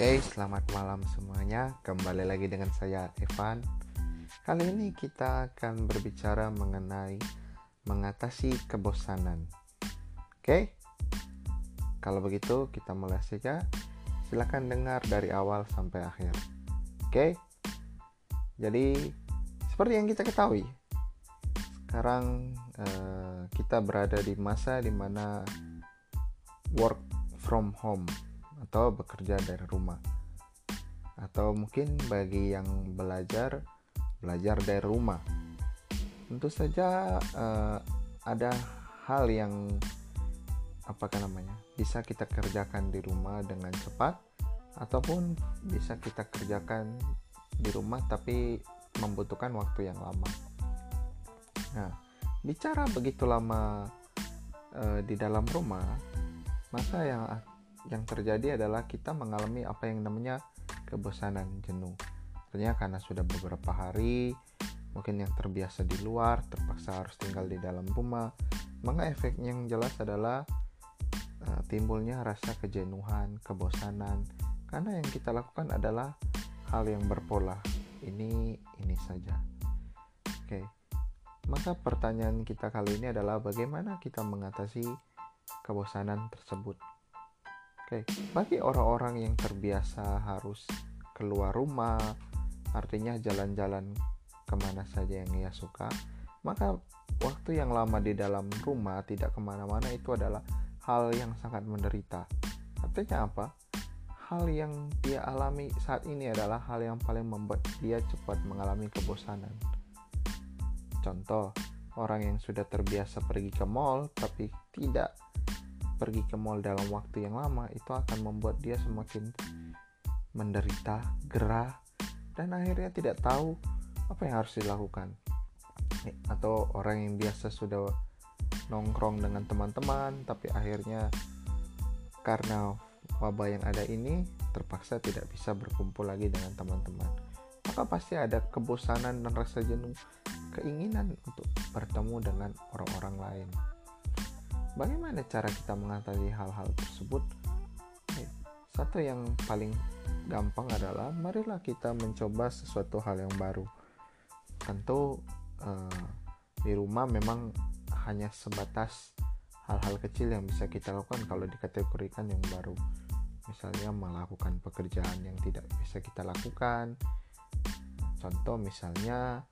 Oke, selamat malam semuanya. Kembali lagi dengan saya Evan. Kali ini kita akan berbicara mengenai mengatasi kebosanan. Oke? Kalau begitu, kita mulai saja. Silahkan dengar dari awal sampai akhir. Oke? Jadi, seperti yang kita ketahui, sekarang eh, kita berada di masa di mana work from home atau bekerja dari rumah. Atau mungkin bagi yang belajar belajar dari rumah. Tentu saja uh, ada hal yang apa namanya bisa kita kerjakan di rumah dengan cepat ataupun bisa kita kerjakan di rumah tapi membutuhkan waktu yang lama. Nah bicara begitu lama uh, di dalam rumah maka yang yang terjadi adalah kita mengalami apa yang namanya kebosanan jenuh. Artinya karena sudah beberapa hari mungkin yang terbiasa di luar terpaksa harus tinggal di dalam rumah, maka efeknya yang jelas adalah uh, timbulnya rasa kejenuhan, kebosanan karena yang kita lakukan adalah hal yang berpola. Ini ini saja. Oke. Maka pertanyaan kita kali ini adalah bagaimana kita mengatasi kebosanan tersebut. Oke, bagi orang-orang yang terbiasa harus keluar rumah, artinya jalan-jalan ke mana saja yang ia suka, maka waktu yang lama di dalam rumah tidak ke mana-mana itu adalah hal yang sangat menderita. Artinya apa? Hal yang dia alami saat ini adalah hal yang paling membuat dia cepat mengalami kebosanan. Contoh, orang yang sudah terbiasa pergi ke mall tapi tidak pergi ke mall dalam waktu yang lama itu akan membuat dia semakin menderita, gerah, dan akhirnya tidak tahu apa yang harus dilakukan. Atau orang yang biasa sudah nongkrong dengan teman-teman, tapi akhirnya karena wabah yang ada ini terpaksa tidak bisa berkumpul lagi dengan teman-teman. Maka pasti ada kebosanan dan rasa jenuh, keinginan untuk bertemu dengan orang-orang lain. Bagaimana cara kita mengatasi hal-hal tersebut? Satu yang paling gampang adalah marilah kita mencoba sesuatu hal yang baru. Tentu uh, di rumah memang hanya sebatas hal-hal kecil yang bisa kita lakukan kalau dikategorikan yang baru. Misalnya melakukan pekerjaan yang tidak bisa kita lakukan. Contoh misalnya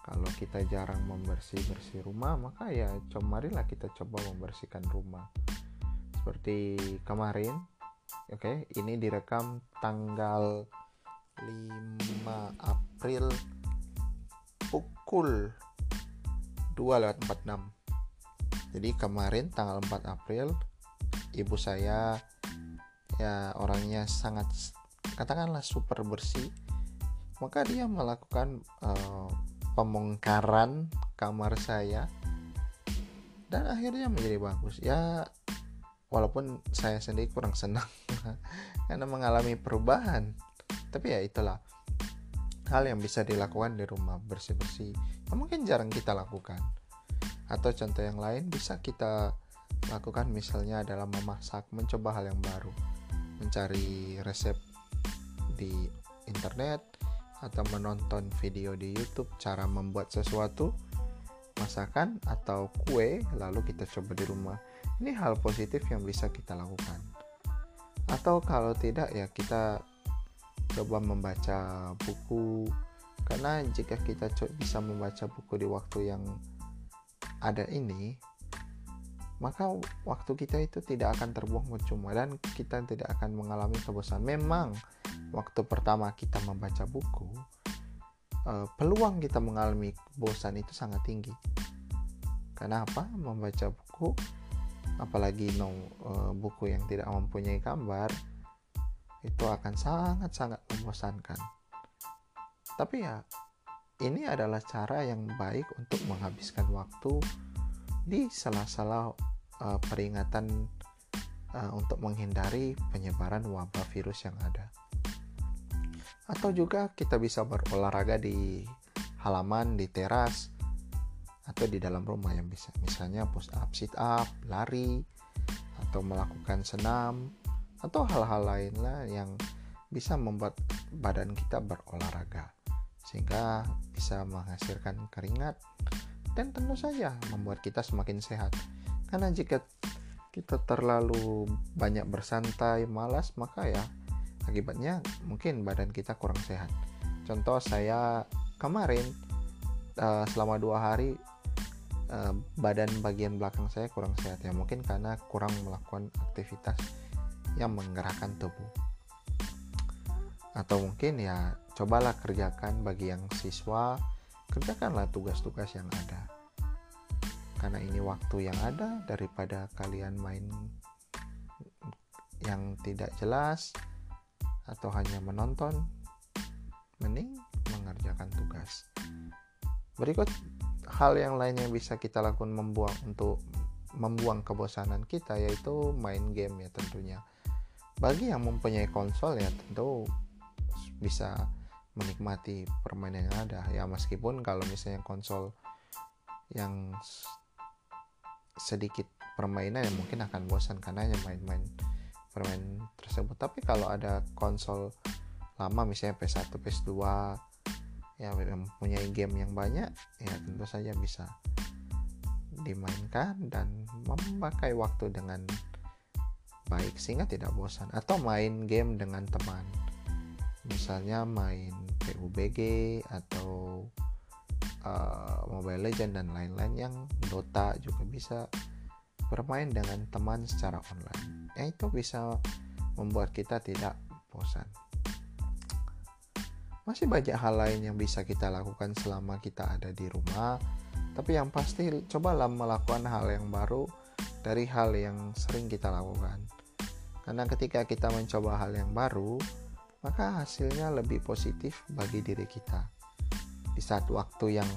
kalau kita jarang membersih bersih rumah maka ya marilah kita coba membersihkan rumah. Seperti kemarin oke okay, ini direkam tanggal 5 April pukul 2 lewat 46 jadi kemarin tanggal 4 April ibu saya ya orangnya sangat katakanlah super bersih maka dia melakukan uh, pembongkaran kamar saya. Dan akhirnya menjadi bagus. Ya walaupun saya sendiri kurang senang karena mengalami perubahan. Tapi ya itulah hal yang bisa dilakukan di rumah bersih-bersih. Yang mungkin jarang kita lakukan. Atau contoh yang lain bisa kita lakukan. Misalnya adalah memasak mencoba hal yang baru. Mencari resep di internet atau menonton video di YouTube cara membuat sesuatu masakan atau kue lalu kita coba di rumah. Ini hal positif yang bisa kita lakukan. Atau kalau tidak ya kita coba membaca buku. Karena jika kita bisa membaca buku di waktu yang ada ini maka waktu kita itu tidak akan terbuang percuma dan kita tidak akan mengalami kebosanan. Memang waktu pertama kita membaca buku, uh, peluang kita mengalami bosan itu sangat tinggi. Kenapa? Membaca buku, apalagi no, uh, buku yang tidak mempunyai gambar, itu akan sangat-sangat membosankan. Tapi ya, ini adalah cara yang baik untuk menghabiskan waktu di sela-sela uh, peringatan uh, untuk menghindari penyebaran wabah virus yang ada atau juga kita bisa berolahraga di halaman, di teras, atau di dalam rumah yang bisa. Misalnya push up, sit up, lari, atau melakukan senam, atau hal-hal lainlah yang bisa membuat badan kita berolahraga sehingga bisa menghasilkan keringat dan tentu saja membuat kita semakin sehat. Karena jika kita terlalu banyak bersantai, malas, maka ya akibatnya mungkin badan kita kurang sehat. Contoh saya kemarin uh, selama dua hari uh, badan bagian belakang saya kurang sehat ya. Mungkin karena kurang melakukan aktivitas yang menggerakkan tubuh. Atau mungkin ya cobalah kerjakan bagi yang siswa kerjakanlah tugas-tugas yang ada. Karena ini waktu yang ada daripada kalian main yang tidak jelas atau hanya menonton mending mengerjakan tugas. Berikut hal yang lain yang bisa kita lakukan membuang untuk membuang kebosanan kita yaitu main game ya tentunya. Bagi yang mempunyai konsol ya tentu bisa menikmati permainan yang ada. Ya meskipun kalau misalnya konsol yang sedikit permainan yang mungkin akan bosan karena hanya main-main permainan tersebut. Tapi kalau ada konsol lama misalnya PS1 PS2 ya mempunyai game yang banyak ya tentu saja bisa dimainkan dan memakai waktu dengan baik sehingga tidak bosan. Atau main game dengan teman. Misalnya main PUBG atau uh, Mobile Legend dan lain-lain yang Dota juga bisa bermain dengan teman secara online. Ya itu bisa membuat kita tidak bosan. Masih banyak hal lain yang bisa kita lakukan selama kita ada di rumah, tapi yang pasti cobalah melakukan hal yang baru dari hal yang sering kita lakukan. Karena ketika kita mencoba hal yang baru, maka hasilnya lebih positif bagi diri kita. Di saat waktu yang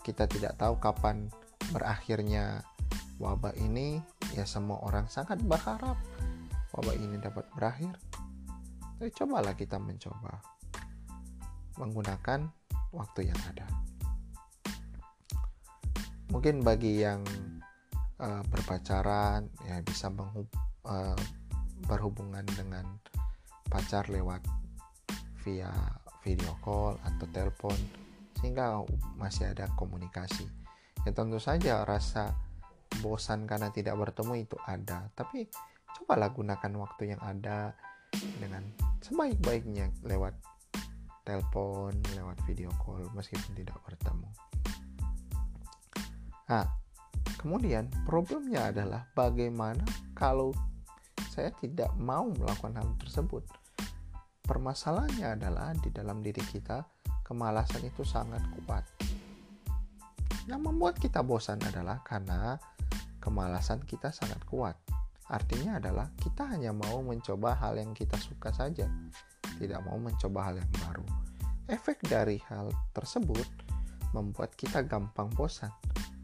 kita tidak tahu kapan berakhirnya wabah ini, ya semua orang sangat berharap wabah ini dapat berakhir. Tapi cobalah kita mencoba menggunakan waktu yang ada. Mungkin bagi yang uh, berpacaran ya bisa uh, berhubungan dengan pacar lewat via video call atau telepon sehingga masih ada komunikasi ya tentu saja rasa bosan karena tidak bertemu itu ada tapi cobalah gunakan waktu yang ada dengan sebaik-baiknya lewat telepon lewat video call meskipun tidak bertemu nah kemudian problemnya adalah bagaimana kalau saya tidak mau melakukan hal tersebut. Permasalahannya adalah di dalam diri kita kemalasan itu sangat kuat. Yang membuat kita bosan adalah karena kemalasan kita sangat kuat. Artinya adalah kita hanya mau mencoba hal yang kita suka saja, tidak mau mencoba hal yang baru. Efek dari hal tersebut membuat kita gampang bosan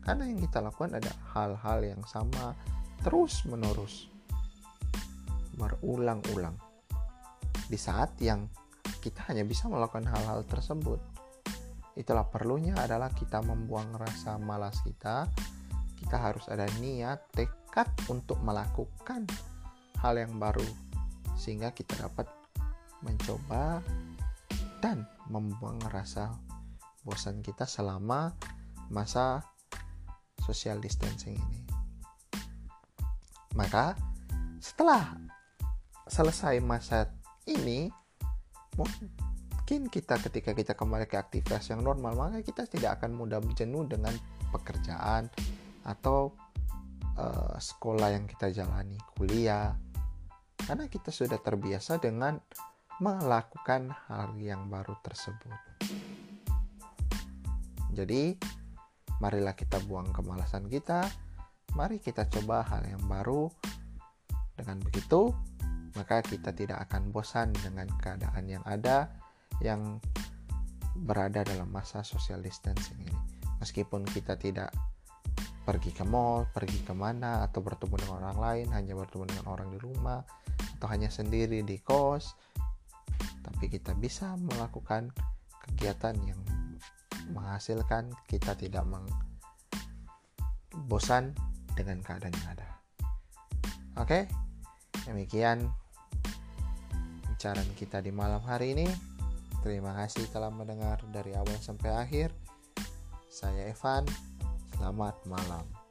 karena yang kita lakukan ada hal-hal yang sama terus-menerus berulang-ulang di saat yang kita hanya bisa melakukan hal-hal tersebut. Itulah perlunya adalah kita membuang rasa malas kita. Kita harus ada niat, tekad untuk melakukan hal yang baru sehingga kita dapat mencoba dan membuang rasa bosan kita selama masa social distancing ini. Maka setelah selesai masa ini mungkin kita ketika kita kembali ke aktivitas yang normal maka kita tidak akan mudah jenuh dengan pekerjaan atau uh, sekolah yang kita jalani kuliah. Karena kita sudah terbiasa dengan melakukan hal yang baru tersebut. Jadi marilah kita buang kemalasan kita. Mari kita coba hal yang baru. Dengan begitu maka kita tidak akan bosan dengan keadaan yang ada yang berada dalam masa social distancing ini. Meskipun kita tidak pergi ke mall, pergi ke mana, atau bertemu dengan orang lain, hanya bertemu dengan orang di rumah, atau hanya sendiri di kos, tapi kita bisa melakukan kegiatan yang menghasilkan kita tidak meng bosan dengan keadaan yang ada. Oke, demikian pembicaraan kita di malam hari ini. Terima kasih telah mendengar dari awal sampai akhir. Saya Evan, selamat malam.